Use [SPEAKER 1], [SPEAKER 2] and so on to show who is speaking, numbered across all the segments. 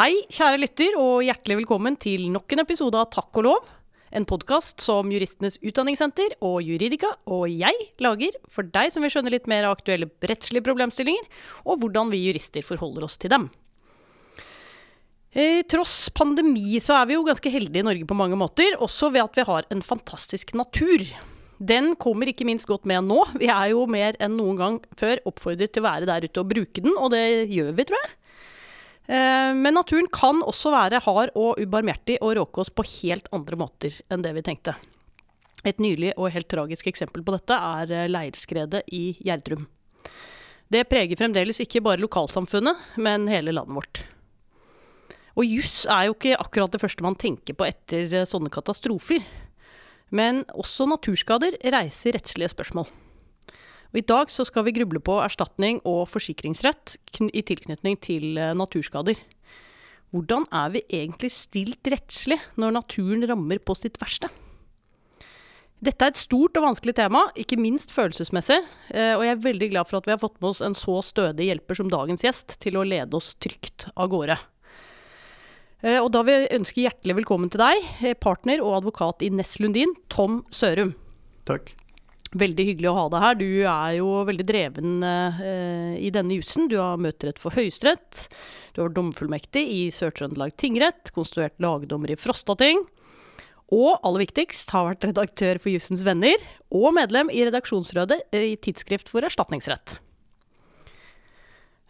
[SPEAKER 1] Hei, kjære lytter, og hjertelig velkommen til nok en episode av Takk og lov. En podkast som Juristenes utdanningssenter og Juridika og jeg lager for deg som vil skjønne litt mer av aktuelle rettslige problemstillinger, og hvordan vi jurister forholder oss til dem. Eh, tross pandemi så er vi jo ganske heldige i Norge på mange måter, også ved at vi har en fantastisk natur. Den kommer ikke minst godt med nå. Vi er jo mer enn noen gang før oppfordret til å være der ute og bruke den, og det gjør vi, tror jeg. Eh, men naturen kan også være hard og ubarmhjertig og råke oss på helt andre måter enn det vi tenkte. Et nylig og helt tragisk eksempel på dette er eh, leirskredet i Gjerdrum. Det preger fremdeles ikke bare lokalsamfunnet, men hele landet vårt. Og juss er jo ikke akkurat det første man tenker på etter eh, sånne katastrofer. Men også naturskader reiser rettslige spørsmål. Og I dag så skal vi gruble på erstatning og forsikringsrett i tilknytning til eh, naturskader. Hvordan er vi egentlig stilt rettslig når naturen rammer på sitt verste? Dette er et stort og vanskelig tema, ikke minst følelsesmessig. Eh, og jeg er veldig glad for at vi har fått med oss en så stødig hjelper som dagens gjest til å lede oss trygt av gårde. Eh, og da vil jeg ønske hjertelig velkommen til deg, partner og advokat i Ness Lundin, Tom Sørum.
[SPEAKER 2] Takk.
[SPEAKER 1] Veldig hyggelig å ha deg her. Du er jo veldig dreven eh, i denne jussen. Du har møterett for Høyesterett. Du har vært domfullmektig i Sør-Trøndelag tingrett, konstruert lagdommer i Frostating. Og aller viktigst har vært redaktør for Jussens Venner, og medlem i redaksjonsrådet i Tidsskrift for erstatningsrett.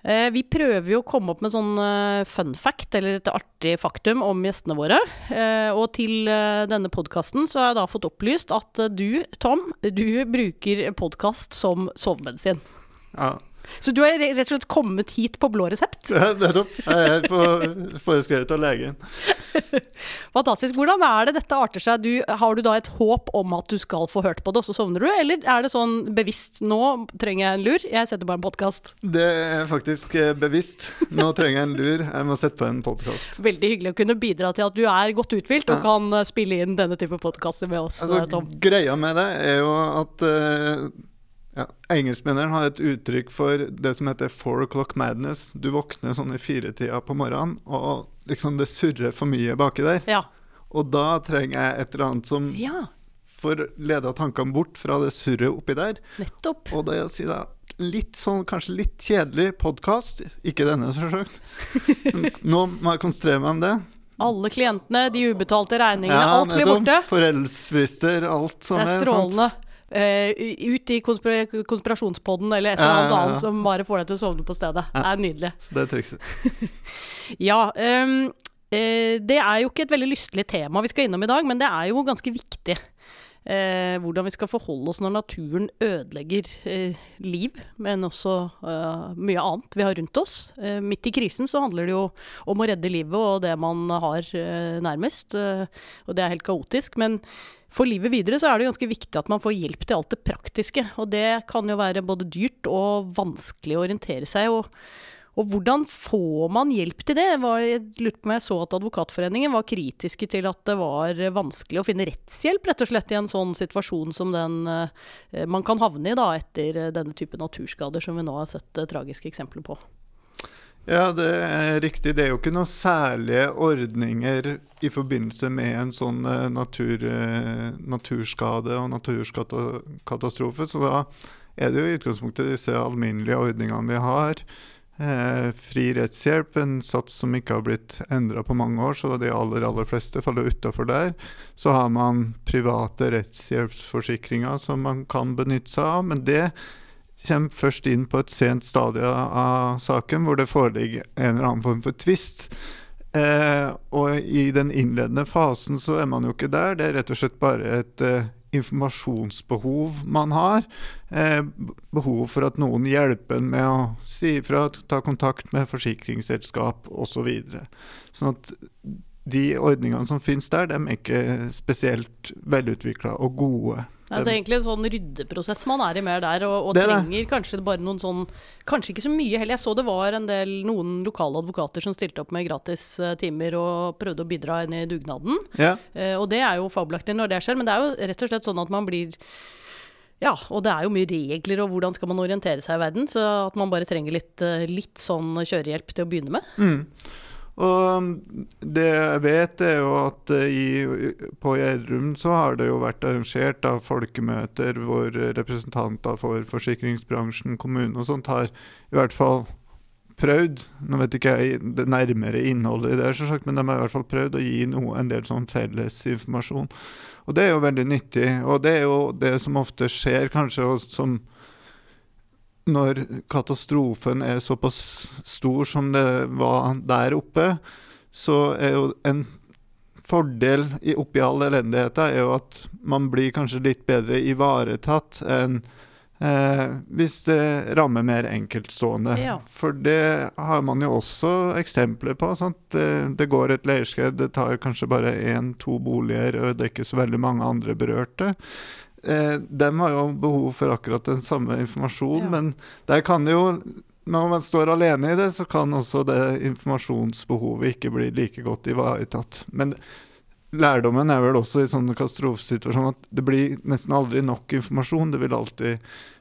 [SPEAKER 1] Eh, vi prøver jo å komme opp med sånn eh, fun fact, eller et artig faktum, om gjestene våre. Eh, og til denne podkasten så har jeg da fått opplyst at du, Tom, du bruker podkast som sovemedisin.
[SPEAKER 2] Ja,
[SPEAKER 1] så du har rett og slett kommet hit på blå resept?
[SPEAKER 2] Ja, nettopp. Jeg er på foreskrevet av legen.
[SPEAKER 1] Fantastisk. Hvordan er det dette arter seg? Du, har du da et håp om at du skal få hørt på det, og så sovner du? Eller er det sånn bevisst nå trenger jeg en lur, jeg setter på en podkast?
[SPEAKER 2] Det er faktisk eh, bevisst. Nå trenger jeg en lur, jeg må sette på en podkast.
[SPEAKER 1] Veldig hyggelig å kunne bidra til at du er godt uthvilt og kan eh, spille inn denne type podkaster med oss,
[SPEAKER 2] altså,
[SPEAKER 1] Tom.
[SPEAKER 2] Greia med det er jo at uh, Engelskmennene har et uttrykk for det som heter four o'clock madness. Du våkner sånn i firetida på morgenen, og liksom det surrer for mye baki der.
[SPEAKER 1] Ja.
[SPEAKER 2] Og da trenger jeg et eller annet som
[SPEAKER 1] ja. får
[SPEAKER 2] leda tankene bort fra det surret oppi der.
[SPEAKER 1] Nettopp.
[SPEAKER 2] Og det å si da litt sånn, kanskje litt kjedelig podkast, ikke denne, selvsagt. Nå må jeg konsentrere meg om det.
[SPEAKER 1] Alle klientene, de ubetalte regningene, ja, alt blir borte.
[SPEAKER 2] Foreldelsesfrister, alt sånt.
[SPEAKER 1] Det er strålende. Sant? Uh, ut i konspira konspirasjonspodden eller et eller annet, ja, ja, annet som bare får deg til å sovne på stedet. Det er nydelig.
[SPEAKER 2] Så det er trikset.
[SPEAKER 1] ja. Um, uh, det er jo ikke et veldig lystelig tema vi skal innom i dag, men det er jo ganske viktig. Uh, hvordan vi skal forholde oss når naturen ødelegger liv, men også mye annet vi har rundt oss. midt i krisen så handler det jo om å redde livet og det man har nærmest, og det er helt kaotisk. men for livet videre så er det ganske viktig at man får hjelp til alt det praktiske. Og det kan jo være både dyrt og vanskelig å orientere seg. Og, og hvordan får man hjelp til det? Jeg lurte på om jeg så at Advokatforeningen var kritiske til at det var vanskelig å finne rettshjelp rett og slett i en sånn situasjon som den eh, man kan havne i da, etter denne type naturskader som vi nå har sett eh, tragiske eksempler på.
[SPEAKER 2] Ja, det er riktig. Det er jo ikke noen særlige ordninger i forbindelse med en sånn uh, natur, uh, naturskade og naturkatastrofe. Så da er det jo i utgangspunktet disse alminnelige ordningene vi har. Eh, fri rettshjelp, en sats som ikke har blitt endra på mange år, så de aller aller fleste faller utafor der. Så har man private rettshjelpsforsikringer som man kan benytte seg av, men det kommer først inn på et sent stadie av saken, hvor det foreligger en eller annen form for tvist. Eh, og i den innledende fasen så er man jo ikke der. Det er rett og slett bare et eh, informasjonsbehov man har. Eh, behov for at noen hjelper en med å si ifra, ta kontakt med forsikringsselskap osv. Så sånn at de ordningene som finnes der, de er ikke spesielt velutvikla og gode.
[SPEAKER 1] Altså egentlig en sånn ryddeprosess man er i mer der, og, og trenger kanskje bare noen sånn Kanskje ikke så mye heller. Jeg så det var en del noen lokale advokater som stilte opp med gratis uh, timer og prøvde å bidra inn i dugnaden.
[SPEAKER 2] Ja.
[SPEAKER 1] Eh, og det er jo fabelaktig når det skjer, men det er jo rett og slett sånn at man blir ja, og det er jo mye regler, og hvordan skal man orientere seg i verden. Så at man bare trenger litt, uh, litt sånn kjørehjelp til å begynne med.
[SPEAKER 2] Mm. Og det jeg vet, er jo at eh, i, på Gjerdrum så har det jo vært arrangert da, folkemøter hvor representanter for forsikringsbransjen, kommunen og sånt har i hvert fall prøvd Nå vet ikke jeg det nærmere innholdet i det, sagt, men de har i hvert fall prøvd å gi noe, en del sånn felles informasjon. Og det er jo veldig nyttig. Og det er jo det som ofte skjer, kanskje, og som når katastrofen er såpass stor som det var der oppe, så er jo en fordel i, oppi all elendigheta er jo at man blir kanskje litt bedre ivaretatt enn eh, hvis det rammer mer enkeltstående.
[SPEAKER 1] Ja.
[SPEAKER 2] For det har man jo også eksempler på. Det, det går et leirskred, det tar kanskje bare én-to boliger, og det er ikke så veldig mange andre berørte eh, dem har jo behov for akkurat den samme informasjonen,
[SPEAKER 1] Ja.
[SPEAKER 2] men der kan det jo når man står alene i det, så kan også det informasjonsbehovet ikke bli like godt ivaretatt. Men lærdommen er vel også i sånne katastrofesituasjoner at det blir nesten aldri nok informasjon. Det vil alltid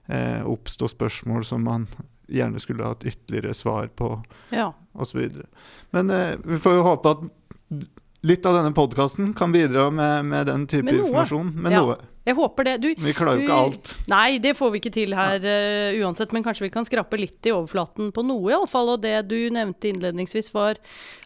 [SPEAKER 2] eh, oppstå spørsmål som man gjerne skulle hatt ytterligere svar på,
[SPEAKER 1] Ja.
[SPEAKER 2] osv. Men eh, vi får jo håpe at litt av denne podkasten kan bidra med, med den type
[SPEAKER 1] Med
[SPEAKER 2] informasjon. Med
[SPEAKER 1] Ja.
[SPEAKER 2] noe.
[SPEAKER 1] Jeg håper det. Du,
[SPEAKER 2] Vi klarer jo ikke alt.
[SPEAKER 1] Nei, det får vi ikke til her uh, uansett, men kanskje vi kan skrape litt i overflaten på noe, iallfall. Og det du nevnte innledningsvis, var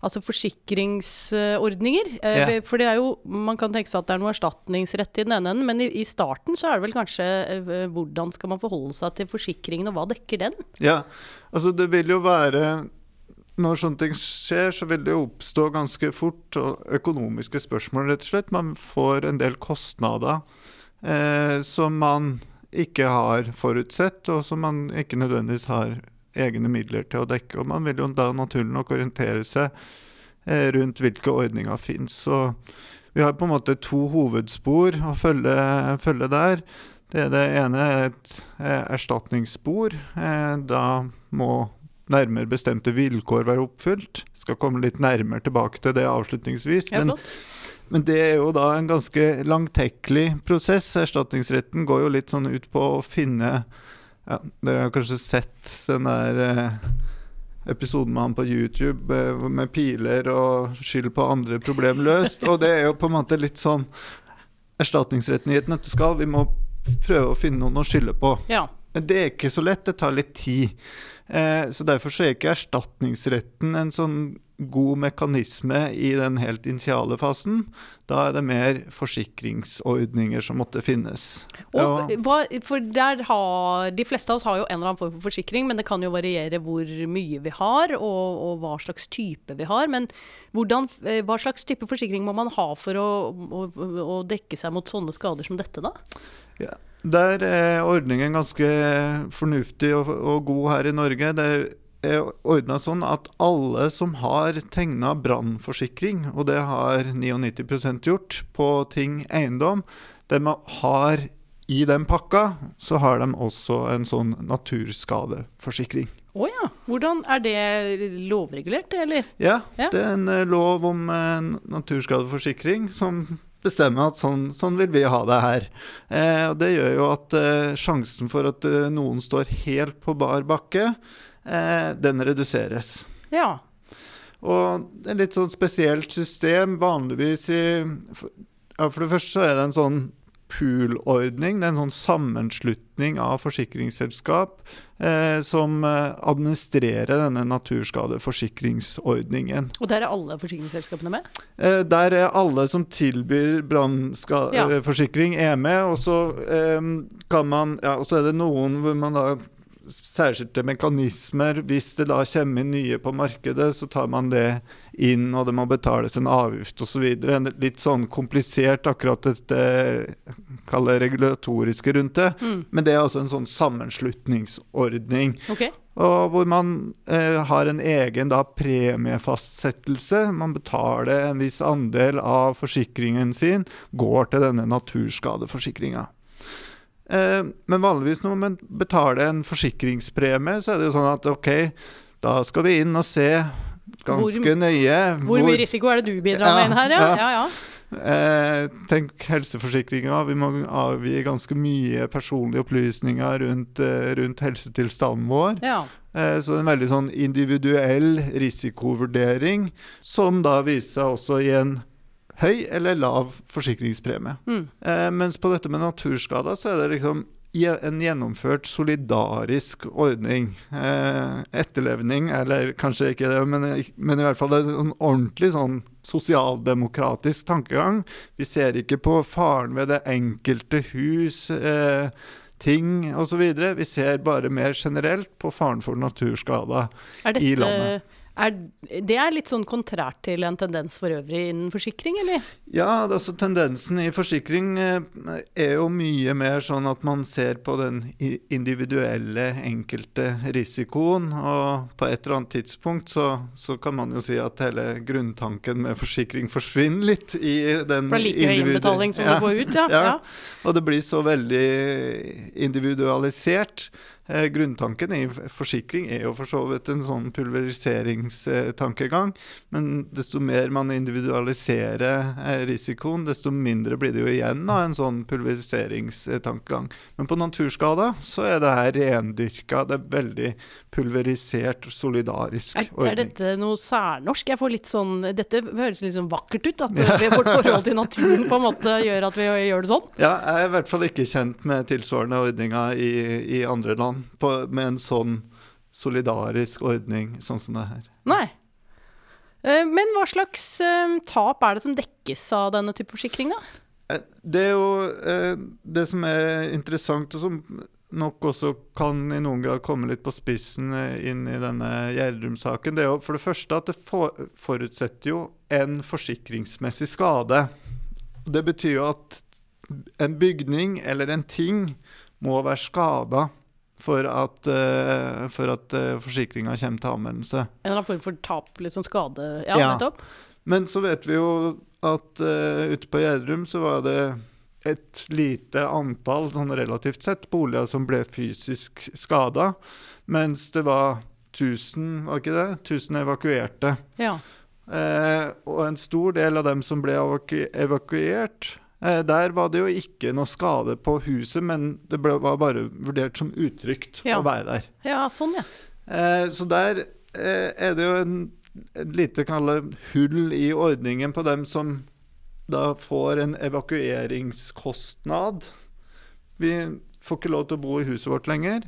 [SPEAKER 1] altså forsikringsordninger. Uh,
[SPEAKER 2] yeah.
[SPEAKER 1] For det er jo Man kan tenke seg at det er noe erstatningsrett i den ene enden, men i, i starten så er det vel kanskje uh, hvordan skal man forholde seg til forsikringen, og hva dekker den?
[SPEAKER 2] Ja, altså det vil jo være Når sånne ting skjer, så vil det oppstå ganske fort økonomiske spørsmål, rett og slett. Man får en del kostnader eh, som man ikke har forutsett, og som man ikke nødvendigvis har egne midler til å dekke. Og man vil jo da naturlig nok orientere seg eh, rundt hvilke ordninger finnes. Så vi har på en måte to hovedspor å følge, følge der. Det, det ene er et eh, erstatningsspor. Eh, da må nærmere bestemte vilkår være oppfylt. Skal komme litt nærmere tilbake til det avslutningsvis. Men, men det er jo da en ganske langtekkelig prosess. Erstatningsretten går jo litt sånn ut på å finne ja, Dere har kanskje sett den der eh, episoden med han på YouTube eh, med piler og skyld på andre problem løst. Og det er jo på en måte litt sånn erstatningsretten i et nøtteskall. Vi må prøve å finne noen å skylde på.
[SPEAKER 1] Ja.
[SPEAKER 2] Det er ikke så lett, det tar litt tid. Eh, så derfor så er ikke erstatningsretten en sånn god mekanisme i den helt initiale fasen. Da er det mer forsikringsordninger som måtte finnes.
[SPEAKER 1] Og hva, for der har De fleste av oss har jo en eller annen form for forsikring, men det kan jo variere hvor mye vi har, og, og hva slags type vi har. Men hvordan, eh, hva slags type forsikring må man ha for å, å, å dekke seg mot sånne skader som dette, da?
[SPEAKER 2] Ja. Der er ordningen ganske fornuftig og, og god her i Norge. Det er ordna sånn at alle som har tegna brannforsikring, og det har 99% gjort, på ting eiendom, de har i den pakka så har de også en sånn naturskadeforsikring.
[SPEAKER 1] Å ja. Hvordan Er det lovregulert, eller?
[SPEAKER 2] Ja,
[SPEAKER 1] Ja.
[SPEAKER 2] det er en eh, lov om eh, naturskadeforsikring som bestemmer at sånn, sånn vil vi ha det her. Eh, og Det gjør jo at eh, sjansen for at eh, noen står helt på bar bakke, eh, den reduseres.
[SPEAKER 1] Ja.
[SPEAKER 2] Og det er litt sånn spesielt system. Vanligvis i for, ja, for det første så er det en sånn pool-ordning. Det er en sånn sammenslutning av forsikringsselskap eh, som eh, administrerer denne naturskadeforsikringsordningen.
[SPEAKER 1] Og der er alle forsikringsselskapene med?
[SPEAKER 2] Eh, der er alle som tilbyr brannforsikring, er med. Og så eh, kan man Ja, og så er det noen hvor man da særskilte mekanismer. Hvis det da kommer inn nye på markedet, så tar man det inn, og det må betales en avgift osv. Litt sånn komplisert akkurat dette kaller regulatoriske rundt det.
[SPEAKER 1] Mm.
[SPEAKER 2] Men det er altså en sånn sammenslutningsordning.
[SPEAKER 1] Okay.
[SPEAKER 2] Og hvor man eh, har en egen da, premiefastsettelse. Man betaler en viss andel av forsikringen sin, går til denne naturskadeforsikringa. Eh, men vanligvis når man betaler en forsikringspremie, så er det jo sånn at ok, da skal vi inn og se ganske
[SPEAKER 1] Hvor-
[SPEAKER 2] nøye
[SPEAKER 1] Hvor mye risiko er det du bidrar med inn her, ja?
[SPEAKER 2] Ja,
[SPEAKER 1] Ja, ja.
[SPEAKER 2] Eh, tenk helseforsikringa. Vi må avgi ganske mye personlige opplysninger rundt, eh, rundt helsetilstanden vår.
[SPEAKER 1] ja.
[SPEAKER 2] Eh, så en veldig sånn individuell risikovurdering, som da viser seg også i en høy eller lav forsikringspremie.
[SPEAKER 1] Mm.
[SPEAKER 2] Eh, mens på dette med naturskader, så er det liksom en gjennomført solidarisk ordning. Eh, etterlevning, eller kanskje ikke det, men, men i hvert fall en sånn ordentlig sånn sosialdemokratisk tankegang. Vi ser ikke på faren ved det enkelte hus, eh, ting osv. Vi ser bare mer generelt på faren for naturskader
[SPEAKER 1] Er
[SPEAKER 2] i
[SPEAKER 1] dette
[SPEAKER 2] landet.
[SPEAKER 1] Er, Det er litt sånn kontrært til en tendens for øvrig innen forsikring, eller?
[SPEAKER 2] Ja, altså tendensen i forsikring eh, er jo mye mer sånn at man ser på den individuelle, enkelte risikoen. Og på et eller annet tidspunkt så, så kan man jo si at hele grunntanken med forsikring forsvinner litt i den
[SPEAKER 1] For det er like høy innbetaling som
[SPEAKER 2] Ja,
[SPEAKER 1] du får ut, ja.
[SPEAKER 2] ja.
[SPEAKER 1] ja.
[SPEAKER 2] Og det blir så veldig individualisert. Eh, grunntanken i forsikring er jo for så vidt en sånn pulveriseringstankegang. Men desto mer man individualiserer eh, risikoen, desto mindre blir det jo igjen av en sånn pulveriseringstankegang. Men på naturskader så er det her rendyrka. Det er veldig pulverisert, solidarisk
[SPEAKER 1] Er, er
[SPEAKER 2] ordning.
[SPEAKER 1] dette noe særnorsk? Jeg får litt sånn, Dette høres litt sånn vakkert ut. At ja. vårt forhold til naturen på en måte gjør at vi gjør det sånn.
[SPEAKER 2] Ja, jeg er i hvert fall ikke kjent med tilsvarende ordninger i, i andre land på, med en sånn solidarisk ordning sånn som det her.
[SPEAKER 1] Nei. Eh, Men hva slags eh, tap er det som dekkes av denne type forsikring, da?
[SPEAKER 2] Eh, Det er jo det som er interessant, og som nok også kan i noen grad komme litt på spissen inn i denne Gjerdrum-saken, det er jo for det første at det for, forutsetter jo en forsikringsmessig skade. Det betyr jo at en bygning eller en ting må være skada for at, uh, for at uh, forsikringa kommer til anvendelse.
[SPEAKER 1] En eller annen form for tap, liksom skade Ja,
[SPEAKER 2] Ja.
[SPEAKER 1] nettopp.
[SPEAKER 2] Men så vet vi jo at uh, ute på Gjerdrum så var det et lite antall, sånn relativt sett, boliger som ble fysisk skada, mens det var 1000, var ikke det? 1000 evakuerte.
[SPEAKER 1] Ja.
[SPEAKER 2] Eh, og en stor del av dem som ble evaku evakuert, eh, der var det jo ikke noe skade på huset, men det ble, var bare vurdert som utrygt
[SPEAKER 1] Ja.
[SPEAKER 2] å være der.
[SPEAKER 1] ja, sånn, ja.
[SPEAKER 2] Eh, så der eh, er det jo en, et lite kalle hull i ordningen på dem som da får en evakueringskostnad. Vi får ikke lov til å bo i huset vårt lenger.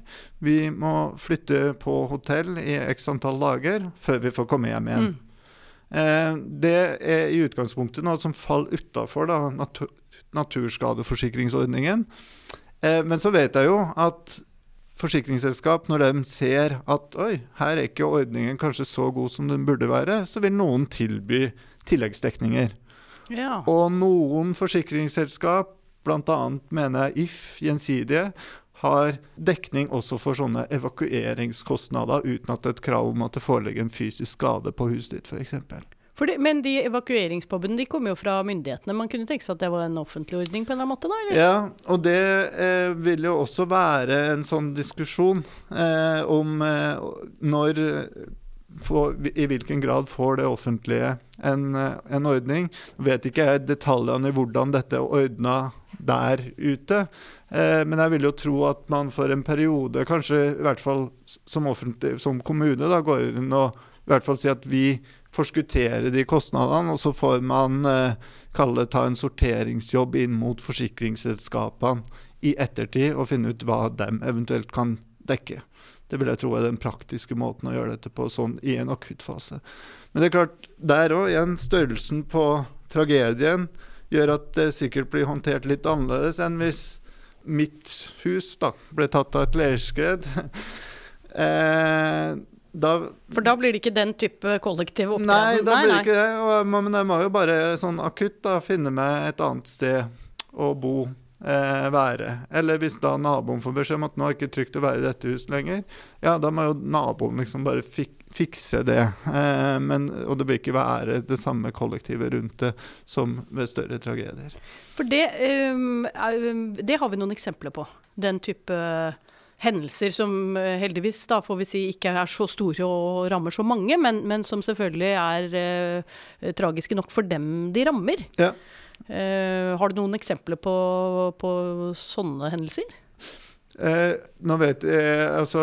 [SPEAKER 2] Vi må flytte på hotell i x antall dager før vi får komme hjem igjen.
[SPEAKER 1] Mm.
[SPEAKER 2] Eh, det er i utgangspunktet noe som faller utafor naturskadeforsikringsordningen. Eh, men så vet jeg jo at forsikringsselskap, når de ser at oi, her er ikke ordningen kanskje så god som den burde være, så vil noen tilby tilleggsdekninger.
[SPEAKER 1] ja.
[SPEAKER 2] Og noen forsikringsselskap, bl.a. mener jeg If Gjensidige, har dekning også for sånne evakueringskostnader uten at det er et krav om at det foreligger en fysisk skade på huset ditt, f.eks.
[SPEAKER 1] Det, men de evakueringspubene de kommer jo fra myndighetene. Man kunne tenke seg at det var en offentlig ordning på en eller annen måte? da, eller?
[SPEAKER 2] Ja, og det eh, vil jo også være en sånn diskusjon eh, om eh, når for, I hvilken grad får det offentlige en, eh, en ordning. Vet ikke jeg detaljene i hvordan dette er ordna der ute. Eh, men jeg vil jo tro at man for en periode, kanskje i hvert fall som, som kommune, da, går inn og i hvert fall si at vi forskutterer de kostnadene, og så får man eh, kalle ta en sorteringsjobb inn mot forsikringsselskapene i ettertid og finne ut hva de eventuelt kan dekke. Det vil jeg tro er den praktiske måten å gjøre dette på sånn i en akuttfase. Men det er klart, der òg igjen, størrelsen på tragedien gjør at det sikkert blir håndtert litt annerledes enn hvis mitt hus da ble tatt av et leirskred. eh, da
[SPEAKER 1] For da blir det ikke den type kollektiv opptreden?
[SPEAKER 2] Nei, da blir det ikke det. Og men jeg må jo bare sånn akutt da finne meg et annet sted å bo, eh, være. Eller hvis da naboen får beskjed om at nå er det ikke trygt å være i dette huset lenger, ja, da må jo naboen liksom bare fik fikse det. Eh, men, og det blir ikke være det samme kollektivet rundt det som ved større tragedier.
[SPEAKER 1] For det, um, det har vi noen eksempler på. Den type hendelser som uh, heldigvis da får vi si ikke er så store og rammer så mange, men, men som selvfølgelig er uh, tragiske nok for dem de rammer.
[SPEAKER 2] Ja.
[SPEAKER 1] Uh, har du noen eksempler på, på sånne hendelser?
[SPEAKER 2] Eh, nå vet jeg Altså,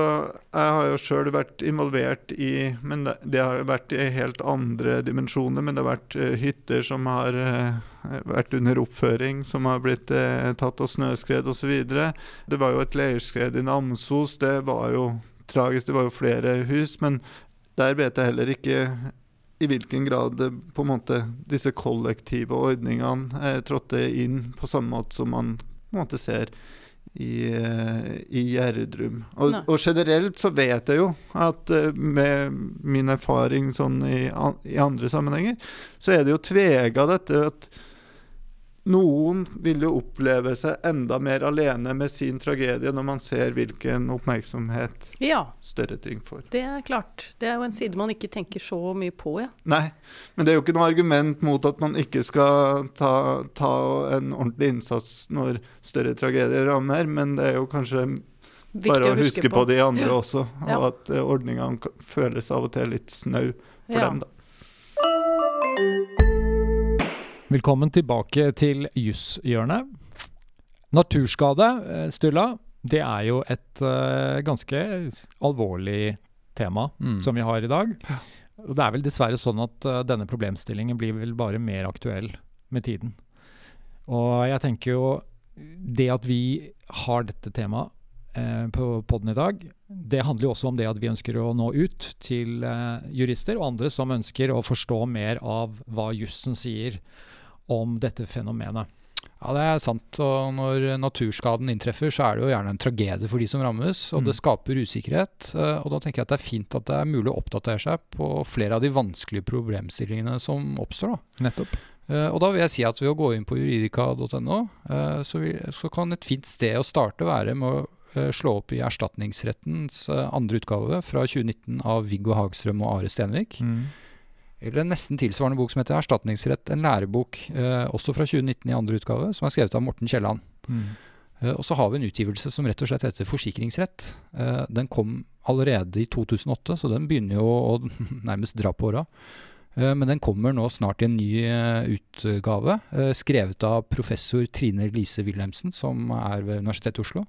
[SPEAKER 2] jeg har jo sjøl vært involvert i Men det, det har jo vært i helt andre dimensjoner. Men det har vært eh, hytter som har eh, vært under oppføring, som har blitt eh, tatt av snøskred osv. Det var jo et leirskred i Namsos. Det var jo tragisk. Det var jo flere hus. Men der vet jeg heller ikke i hvilken grad det, på en måte, disse kollektive ordningene eh, trådte inn på samme måte som man på en måte ser i, eh, i Gjerdrum. Og, og, generelt så vet jeg jo at uh, med min erfaring sånn i, i, andre sammenhenger, så er det jo tvega dette at noen vil jo oppleve seg enda mer alene med sin tragedie når man ser hvilken oppmerksomhet
[SPEAKER 1] ja,
[SPEAKER 2] større ting får.
[SPEAKER 1] Det er klart. Det er jo en side man ikke tenker så mye på, ja.
[SPEAKER 2] Nei, men det er jo ikke noe argument mot at man ikke skal ta, ta en ordentlig innsats når større tragedier rammer, men det er jo kanskje Viktig bare å huske, på. på. de andre også, og ja. at ordninga føles av og til litt snau for dem, da.
[SPEAKER 3] Velkommen tilbake til Jusshjørnet. Naturskade, Stulla, Sturla, det er jo et uh, ganske alvorlig tema mm. som vi har i dag. Og det er vel dessverre sånn at uh, denne problemstillingen blir vel bare mer aktuell med tiden. Og jeg tenker jo det at vi har dette temaet uh, på poden i dag, det handler jo også om det at vi ønsker å nå ut til jurister og andre som ønsker å forstå mer av hva jussen sier om dette fenomenet.
[SPEAKER 4] Ja, det er sant. Og når naturskaden inntreffer, så er det jo gjerne en tragedie for de som rammes. Og mm. det skaper usikkerhet. Eh, og da tenker jeg at det er fint at det er mulig å oppdatere seg på flere av de vanskelige problemstillingene som oppstår. Da.
[SPEAKER 3] Nettopp.
[SPEAKER 4] Uh, og da vil jeg si at ved å gå inn på juridika.no, uh, så, så, kan et fint sted å starte være med å slå opp i Erstatningsrettens andre utgave fra 2019 av Viggo Hagstrøm og Are Stenvik. Mm eller en nesten tilsvarende bok som heter 'Erstatningsrett', en lærebok, eh, også fra 2019 i andre utgave, som er skrevet av Morten Kielland. Mm. Eh, og så har vi en utgivelse som rett og slett heter 'Forsikringsrett'. Eh, den kom allerede i 2008, så den begynner jo å nærmest dra på åra. Eh, men den kommer nå snart i en ny eh, utgave, eh, skrevet av professor Trine Lise Wilhelmsen, som er ved Universitetet i Oslo.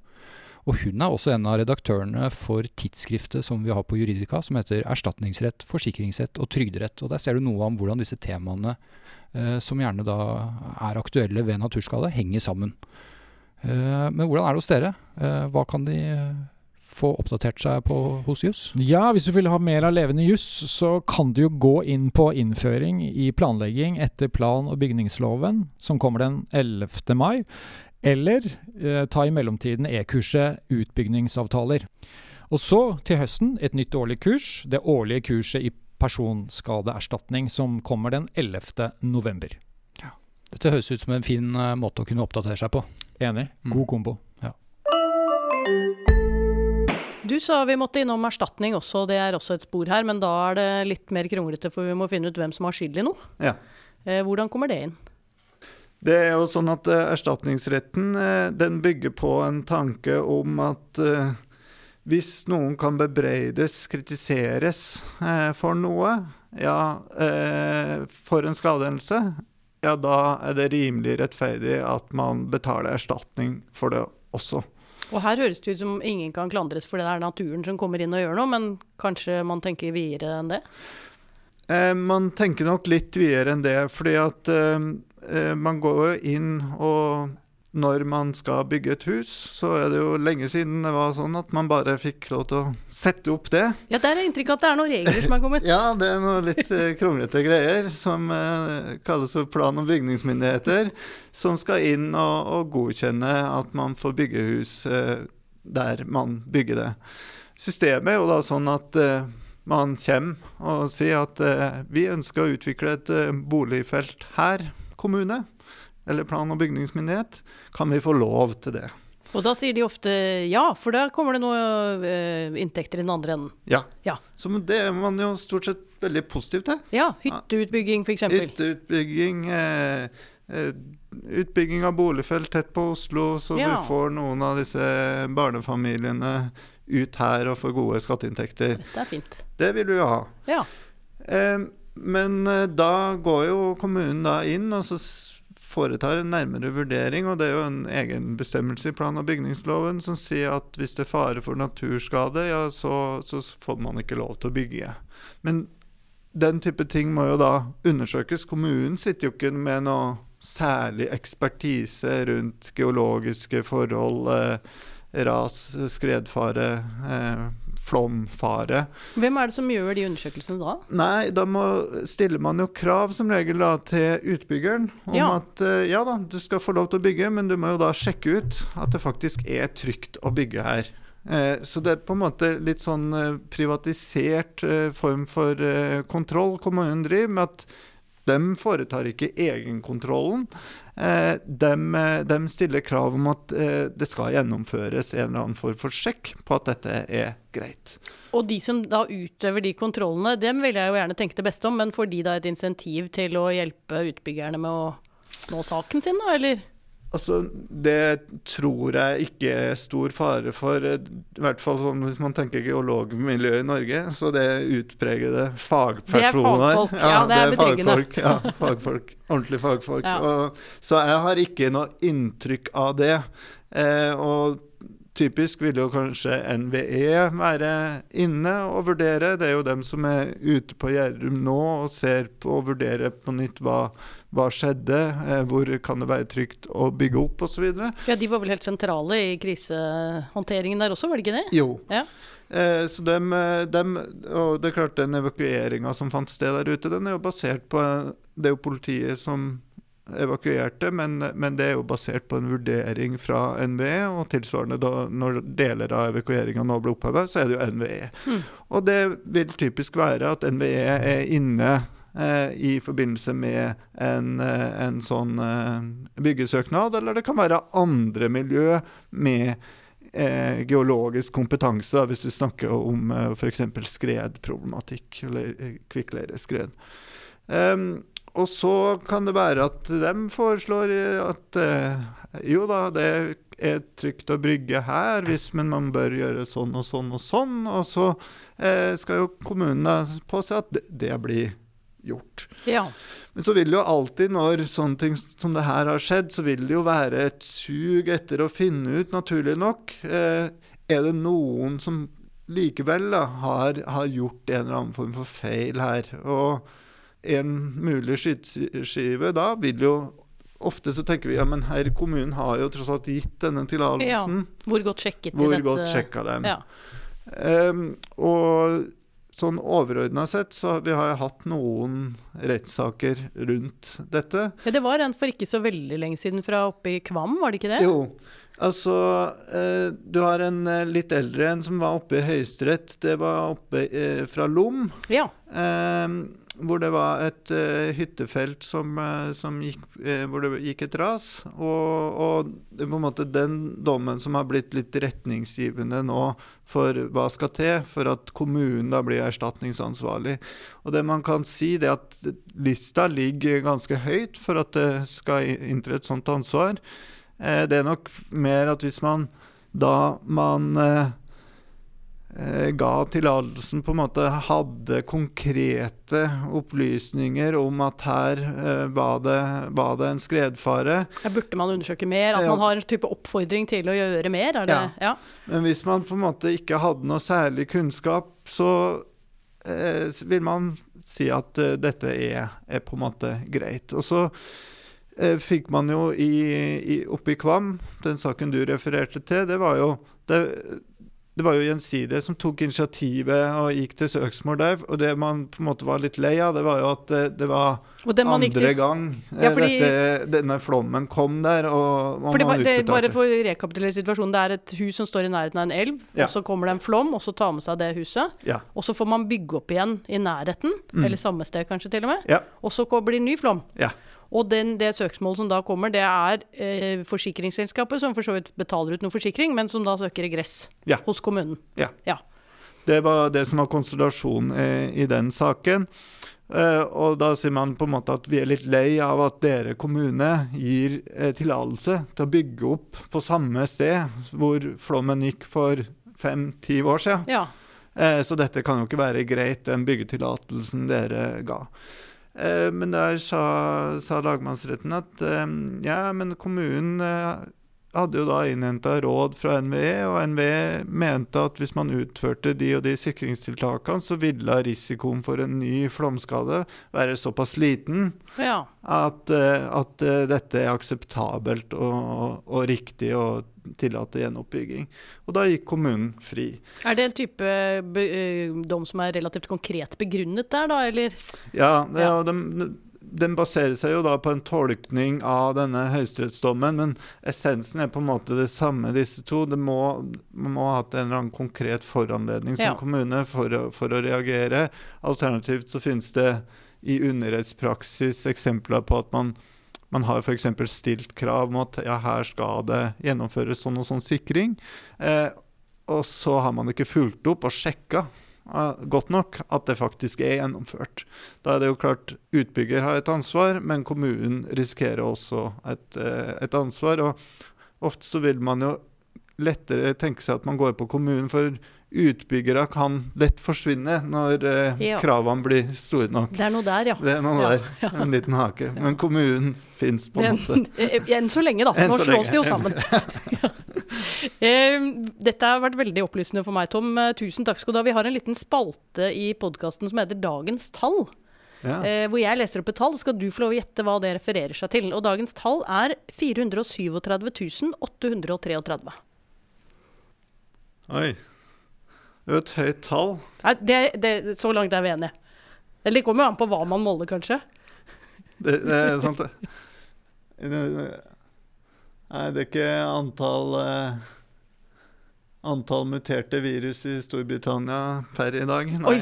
[SPEAKER 4] Og hun er også en av redaktørene for tidsskriftet som vi har på Juridika, som heter Erstatningsrett, forsikringsrett og trygderett. Og Der ser du noe om hvordan disse temaene, eh, som gjerne da er aktuelle ved naturskade, henger sammen. Eh, men hvordan er det hos dere? Eh, hva kan de få oppdatert seg på hos juss?
[SPEAKER 3] Ja, hvis du vil ha mer av levende juss, så kan du jo gå inn på innføring i planlegging etter plan- og bygningsloven, som kommer den 11. mai. Eller eh, ta i mellomtiden e-kurset utbyggingsavtaler. Og så til høsten et nytt årlig kurs, det årlige kurset i personskadeerstatning, som kommer den 11. november.
[SPEAKER 4] Ja. Dette høres ut som en fin uh, måte å kunne oppdatere seg på.
[SPEAKER 3] Enig. Mm. God kombo. Ja.
[SPEAKER 1] Du sa vi måtte innom erstatning også, det er også et spor her. Men da er det litt mer kronglete, for vi må finne ut hvem som har skyld i noe.
[SPEAKER 2] Ja.
[SPEAKER 1] Eh, hvordan kommer det inn?
[SPEAKER 2] Det er jo sånn at uh, Erstatningsretten uh, den bygger på en tanke om at uh, hvis noen kan bebreides, kritiseres for noe, ja, for en skadehendelse, ja, da er det rimelig rettferdig at man betaler erstatning for det også.
[SPEAKER 1] Og her høres det ut som ingen kan klandres for det er naturen som kommer inn og gjør noe, men kanskje man tenker videre enn det?
[SPEAKER 2] man tenker nok litt videre enn det, fordi at Eh, man går jo inn og når man skal bygge et hus, så er det jo lenge siden det var sånn at man bare fikk lov til å sette opp det.
[SPEAKER 1] Ja, Der er inntrykk av at det er noen regler som er kommet.
[SPEAKER 2] ja, det er noen litt uh, kronglete greier som eh, kalles for plan- og bygningsmyndigheter, som skal inn og, og godkjenne at man får bygge hus eh, der man bygger det. Systemet er jo da sånn at man kommer og sier at vi ønsker å utvikle et boligfelt her kommune eller plan- og bygningsmyndighet, kan vi få lov til det.
[SPEAKER 1] Og da sier de ofte ja, for da kommer det noe uh, inntekter i den andre enden.
[SPEAKER 2] Ja. ja. Så det er man jo stort sett veldig positiv til.
[SPEAKER 1] Ja, hytteutbygging f.eks.
[SPEAKER 2] Hytteutbygging, eh, eh, utbygging av boligfelt tett på Oslo, så ja. vi får noen av disse barnefamiliene ut her og får gode skatteinntekter.
[SPEAKER 1] Er.
[SPEAKER 2] Det vil du jo ha.
[SPEAKER 1] Ja.
[SPEAKER 2] Eh, men uh, da går jo kommunen da inn, og så foretar en nærmere vurdering, og det er jo en egen bestemmelse i plan- og bygningsloven som sier at hvis det er fare for naturskade, ja, så, så får man ikke lov til å bygge. Men den type ting må jo da undersøkes. Kommunen sitter jo ikke med noe særlig ekspertise rundt geologiske forhold, eh, ras, skredfare, eh, flomfare.
[SPEAKER 1] Hvem er det som gjør de undersøkelsene da?
[SPEAKER 2] Nei, da må, stiller man jo krav som regel da til utbyggeren om
[SPEAKER 1] Ja.
[SPEAKER 2] at eh, ja da, du skal få lov til å bygge, men du må jo da sjekke ut at det faktisk er trygt å bygge her. Eh, så det er på en måte litt sånn eh, privatisert eh, form for eh, kontroll kommunen driver med at de foretar ikke egenkontrollen. Eh, de, de stiller krav om at eh, det skal gjennomføres en eller annen form for sjekk på at dette er greit.
[SPEAKER 1] Og de som da utøver de kontrollene, dem vil jeg jo gjerne tenke det beste om, men får de da et insentiv til å hjelpe utbyggerne med å nå saken sin, da, eller?
[SPEAKER 2] Altså, Det tror jeg ikke er stor fare for, i hvert fall sånn hvis man tenker geologmiljøet i Norge. Så det er utpregede fagpersoner.
[SPEAKER 1] Det er fagfolk, ja, det er betryggende.
[SPEAKER 2] Fagfolk, ja, fagfolk, ordentlige fagfolk.
[SPEAKER 1] Ja.
[SPEAKER 2] Og, så jeg har ikke noe inntrykk av det. Eh, og typisk vil jo kanskje NVE være inne og vurdere. Det er jo dem som er ute på Gjerdrum nå og ser på og vurderer på nytt hva, hva skjedde, eh, hvor kan det være trygt å bygge opp osv.
[SPEAKER 1] Ja, de var vel helt sentrale i krisehåndteringen der også, var det ikke det?
[SPEAKER 2] Jo.
[SPEAKER 1] Ja.
[SPEAKER 2] Eh, så dem, eh, dem, og det er klart Den evakueringa som fant sted der ute, den er jo basert på Det er jo politiet som evakuerte, men, men det er jo basert på en vurdering fra NVE. Og tilsvarende da når deler av evakueringa nå blir oppheva, så er det jo NVE.
[SPEAKER 1] Mm.
[SPEAKER 2] Og det vil typisk være at NVE er inne eh, i forbindelse med en, eh, en sånn eh, byggesøknad, eller det kan være andre miljø med eh, geologisk kompetanse, hvis vi snakker om eh, f.eks. skredproblematikk, eller eh, kvikkleireskred. Um, og så kan det være at de foreslår eh, at eh, jo da, det er trygt å brygge her, hvis, men man bør gjøre sånn og sånn og sånn. Og så eh, skal jo kommunene påse at det, det blir gjort.
[SPEAKER 1] Ja.
[SPEAKER 2] Men så vil det jo alltid, når sånne ting som det her har skjedd, så vil det jo være et sug etter å finne ut, naturlig nok, eh, er det noen som likevel da, har, har gjort en eller annen form for feil her. Og en mulig skyteskive da vil jo Ofte så tenker vi ja, men her kommunen har jo tross alt gitt denne tillatelsen.
[SPEAKER 1] Hvor godt sjekket de
[SPEAKER 2] Hvor
[SPEAKER 1] dette?
[SPEAKER 2] godt sjekka dem?
[SPEAKER 1] Ja.
[SPEAKER 2] Um, og sånn overordna sett så vi har hatt noen rettssaker rundt dette.
[SPEAKER 1] ja, det var en for ikke så veldig lenge siden fra oppe i Kvam, var det ikke det?
[SPEAKER 2] Jo, altså eh, Du har en eh, litt eldre en som var oppe i Høyesterett. Det var oppe eh, fra Lom.
[SPEAKER 1] Ja.
[SPEAKER 2] Eh, hvor det var et uh, hyttefelt som, uh, som gikk, uh, hvor det gikk et ras. Og, og på en måte den dommen som har blitt litt retningsgivende nå for hva skal til for at kommunen da blir erstatningsansvarlig. Og det man kan si, det er at lista ligger ganske høyt for at det skal inntre et sånt ansvar. Det er nok mer at hvis man da man ga tillatelsen, på en måte hadde konkrete opplysninger om at her eh, var, det, var det en skredfare.
[SPEAKER 1] Ja, Burde man undersøke mer? At
[SPEAKER 2] Ja.
[SPEAKER 1] man har en type oppfordring til å gjøre mer? Er det? Ja.
[SPEAKER 2] Men hvis man på en måte ikke hadde noe særlig kunnskap, så eh, vil man si at eh, dette er, er på en måte greit. Og så eh, fikk man jo i, i, oppe i Kvam, den saken du refererte til, det var jo det, det var jo Gjensidige som tok initiativet og gikk til søksmål der. Og det man på en måte var litt lei av, det var jo at det, det var
[SPEAKER 1] Og man
[SPEAKER 2] andre
[SPEAKER 1] til-
[SPEAKER 2] gang eh,
[SPEAKER 1] Ja, fordi-
[SPEAKER 2] dette, denne flommen kom der. Og man
[SPEAKER 1] For det, var- det,
[SPEAKER 2] utbetalte.
[SPEAKER 1] bare for å rekapitulere situasjonen, det er et hus som står i nærheten av en elv,
[SPEAKER 2] Ja.
[SPEAKER 1] og så kommer det en flom, og så tar med seg det huset.
[SPEAKER 2] Ja.
[SPEAKER 1] Og så får man bygge opp igjen i nærheten,
[SPEAKER 2] Mm.
[SPEAKER 1] eller samme sted kanskje til og med. Og så blir det ny flom.
[SPEAKER 2] Ja.
[SPEAKER 1] Og den, det søksmålet som da kommer, det er eh, forsikringsselskapet som for så vidt betaler ut noe forsikring, men som da søker regress
[SPEAKER 2] Ja.
[SPEAKER 1] hos kommunen.
[SPEAKER 2] Ja.
[SPEAKER 1] Ja.
[SPEAKER 2] Det var det som var konstellasjonen i, i den saken. Uh, og da sier man på en måte at vi er litt lei av at dere kommune gir uh, tillatelse til å bygge opp på samme sted hvor flommen gikk for fem-ti år siden.
[SPEAKER 1] ja.
[SPEAKER 2] Uh, så dette kan jo ikke være greit, den byggetillatelsen dere ga. Eh, men der sa, sa lagmannsretten at eh, ja, men kommunen eh, hadde jo da innhenta råd fra NVE, og NVE mente at hvis man utførte de og de sikringstiltakene, så ville risikoen for en ny flomskade være såpass liten
[SPEAKER 1] Ja.
[SPEAKER 2] at, eh, at eh, dette er akseptabelt og, og riktig å tillate gjenoppbygging. Og da gikk kommunen fri.
[SPEAKER 1] Er det en type eh, dom som er relativt konkret begrunnet der, da, eller?
[SPEAKER 2] Ja, det,
[SPEAKER 1] Ja.
[SPEAKER 2] og den, den baserer seg jo da på en tolkning av denne høyesterettsdommen, men essensen er på en måte det samme, disse to. Det må, man må ha hatt en eller annen konkret foranledning som
[SPEAKER 1] Ja.
[SPEAKER 2] kommune for å, for å reagere. Alternativt så finnes det i underrettspraksis eksempler på at man man har f.eks. stilt krav om at ja, her skal det gjennomføres sånn og sånn sikring. Eh, og så har man ikke fulgt opp og sjekka godt nok at det faktisk er gjennomført. Da er det jo klart utbygger har et ansvar, men kommunen risikerer også et, eh, et ansvar. Og ofte så vil man jo lettere tenke seg at man går på kommunen, for utbyggere kan lett forsvinne når eh,
[SPEAKER 1] Ja.
[SPEAKER 2] kravene blir store nok.
[SPEAKER 1] Det er noe der, ja.
[SPEAKER 2] Det er noe
[SPEAKER 1] Ja,
[SPEAKER 2] der, en liten hake. Men kommunen fins på en måte.
[SPEAKER 1] Eh, enn så lenge, da. Nå slås de jo sammen. Eh, Dette har vært veldig opplysende for meg, Tom. Eh, Tusen takk skal du ha. Vi har en liten spalte i podkasten som heter Dagens tall.
[SPEAKER 2] Ja.
[SPEAKER 1] Eh, hvor jeg leser opp et tall, skal du få lov å gjette hva det refererer seg til. Og dagens tall er 437 833.
[SPEAKER 2] Oi. Et høyt tall.
[SPEAKER 1] Nei, det, det, så langt er vi enige. Eller det kommer jo an på hva man måler, kanskje.
[SPEAKER 2] Det, det er sant, det. Nei, det er ikke antall eh, Antall muterte virus i Storbritannia per i dag? Nei.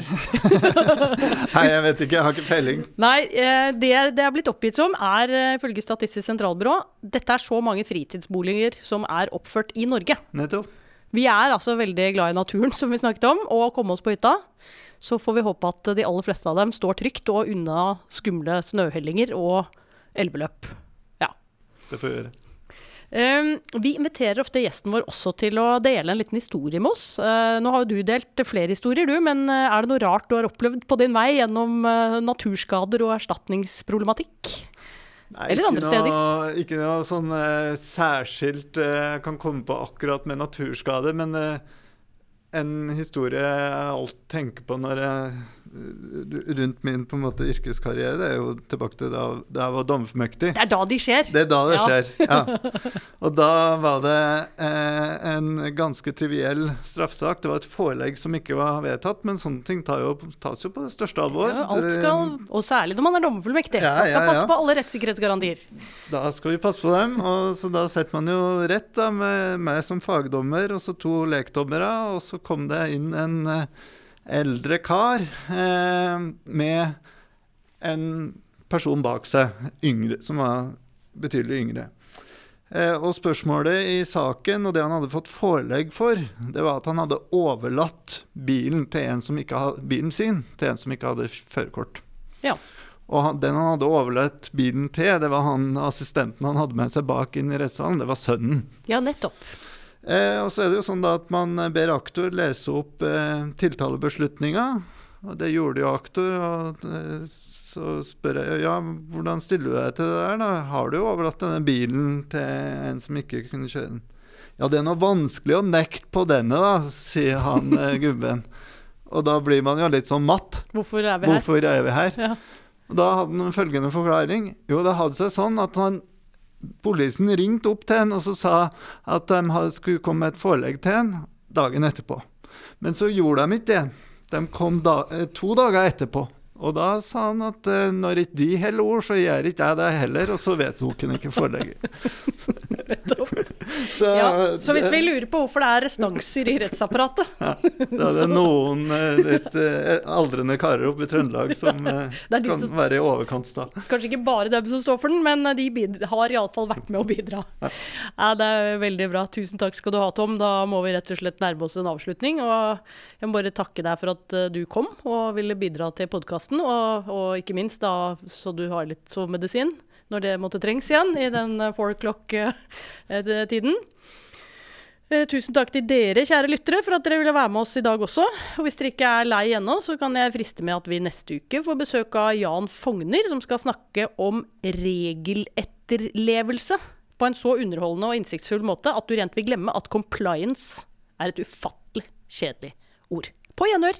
[SPEAKER 2] Nei, jeg vet ikke. Jeg har ikke peiling.
[SPEAKER 1] Nei, eh, det det er blitt oppgitt som, er eh, ifølge Statistisk sentralbyrå Dette er så mange fritidsboliger som er oppført i Norge.
[SPEAKER 2] Nettopp.
[SPEAKER 1] Vi er altså veldig glad i naturen, som vi snakket om, og å komme oss på hytta. Så får vi håpe at de aller fleste av dem står trygt og unna skumle snøhellinger og elveløp. Ja.
[SPEAKER 2] Det får vi gjøre.
[SPEAKER 1] Um, vi inviterer ofte gjesten vår også til å dele en liten historie med oss. Uh, nå har jo du delt flere historier, du, men uh, er det noe rart du har opplevd på din vei gjennom uh, naturskader og erstatningsproblematikk?
[SPEAKER 2] Nei,
[SPEAKER 1] Eller andre
[SPEAKER 2] noe, Ikke noe sånn uh, særskilt uh, kan komme på akkurat med naturskade, men eh, en historie jeg alltid tenker på når jeg eh, rundt min på en måte yrkeskarriere, det er jo tilbake til da, da jeg var dommerformektig.
[SPEAKER 1] Det er da de skjer.
[SPEAKER 2] Det er da det
[SPEAKER 1] Ja.
[SPEAKER 2] skjer. Ja. Og da var det eh, en ganske triviell straffesak. Det var et forelegg som ikke var vedtatt, men sånne ting tar jo, tas jo på det største alvor.
[SPEAKER 1] Ja, alt skal, og særlig når man er dommerfullmektig.
[SPEAKER 2] Ja,
[SPEAKER 1] man skal passe på alle rettssikkerhetsgarantier.
[SPEAKER 2] Da skal vi passe på dem. Og så da setter man jo rett da, med meg som fagdommer og så to lekdommere. Og så kom det inn en eh, eldre kar eh, med en person bak seg, yngre, som var betydelig yngre. Eh, og spørsmålet i saken, og det han hadde fått forelegg for, det var at han hadde overlatt bilen, til en som ikke hadde, bilen sin til en som ikke hadde førerkort.
[SPEAKER 1] Ja.
[SPEAKER 2] Og han, den han hadde overlatt bilen til, det var han assistenten han hadde med seg bak inn i rettssalen, det var sønnen.
[SPEAKER 1] Ja, nettopp.
[SPEAKER 2] Eh, og så er det jo sånn da at man ber aktor lese opp eh, tiltalebeslutninga. Og det gjorde jo aktor. Og eh, så spør jeg ja, hvordan stiller du deg til det der, da? Har du overlatt denne bilen til en som ikke kunne kjøre den? Ja, det er noe vanskelig å nekte på denne, da, sier han eh, gubben. Og da blir man jo litt sånn matt.
[SPEAKER 1] Hvorfor er vi her?
[SPEAKER 2] Hvorfor er vi her?
[SPEAKER 1] Ja.
[SPEAKER 2] Og da hadde han følgende forklaring. Jo, det hadde seg sånn at han Politiet ringte opp til henne og så sa at de skulle komme med et forelegg til henne dagen etterpå. Men så gjorde de ikke det. De kom da, eh, to dager etterpå. Og da sa han at eh, når ikke de holder ord, så gjør ikke jeg det heller. Og så vedtok han ikke forelegget. så,
[SPEAKER 1] Ja, så hvis vi lurer på hvorfor det er restanser i rettsapparatet
[SPEAKER 2] ja, Da er det noen eh, litt eh, aldrende karer oppe i Trøndelag som eh, kan
[SPEAKER 1] som-
[SPEAKER 2] være i overkant sta.
[SPEAKER 1] Kanskje ikke bare dem som står for den, men de har iallfall vært med å bidra. Ja, det er veldig bra. Tusen takk skal du ha, Tom. Da må vi rett og slett nærme oss en avslutning. Og jeg må bare takke deg for at du kom og ville bidra til podkasten. Og, og ikke minst da så du har litt sovemedisin når det måtte trengs igjen i den eh, four o'clock-tiden. Eh, tusen takk til dere, kjære lyttere, for at dere ville være med oss i dag også. Og hvis dere ikke er lei ennå, så kan jeg friste med at vi neste uke får besøk av Jan Fogner, som skal snakke om regeletterlevelse på en så underholdende og innsiktsfull måte at du rent vil glemme at compliance er et ufattelig kjedelig ord. På gjenhør!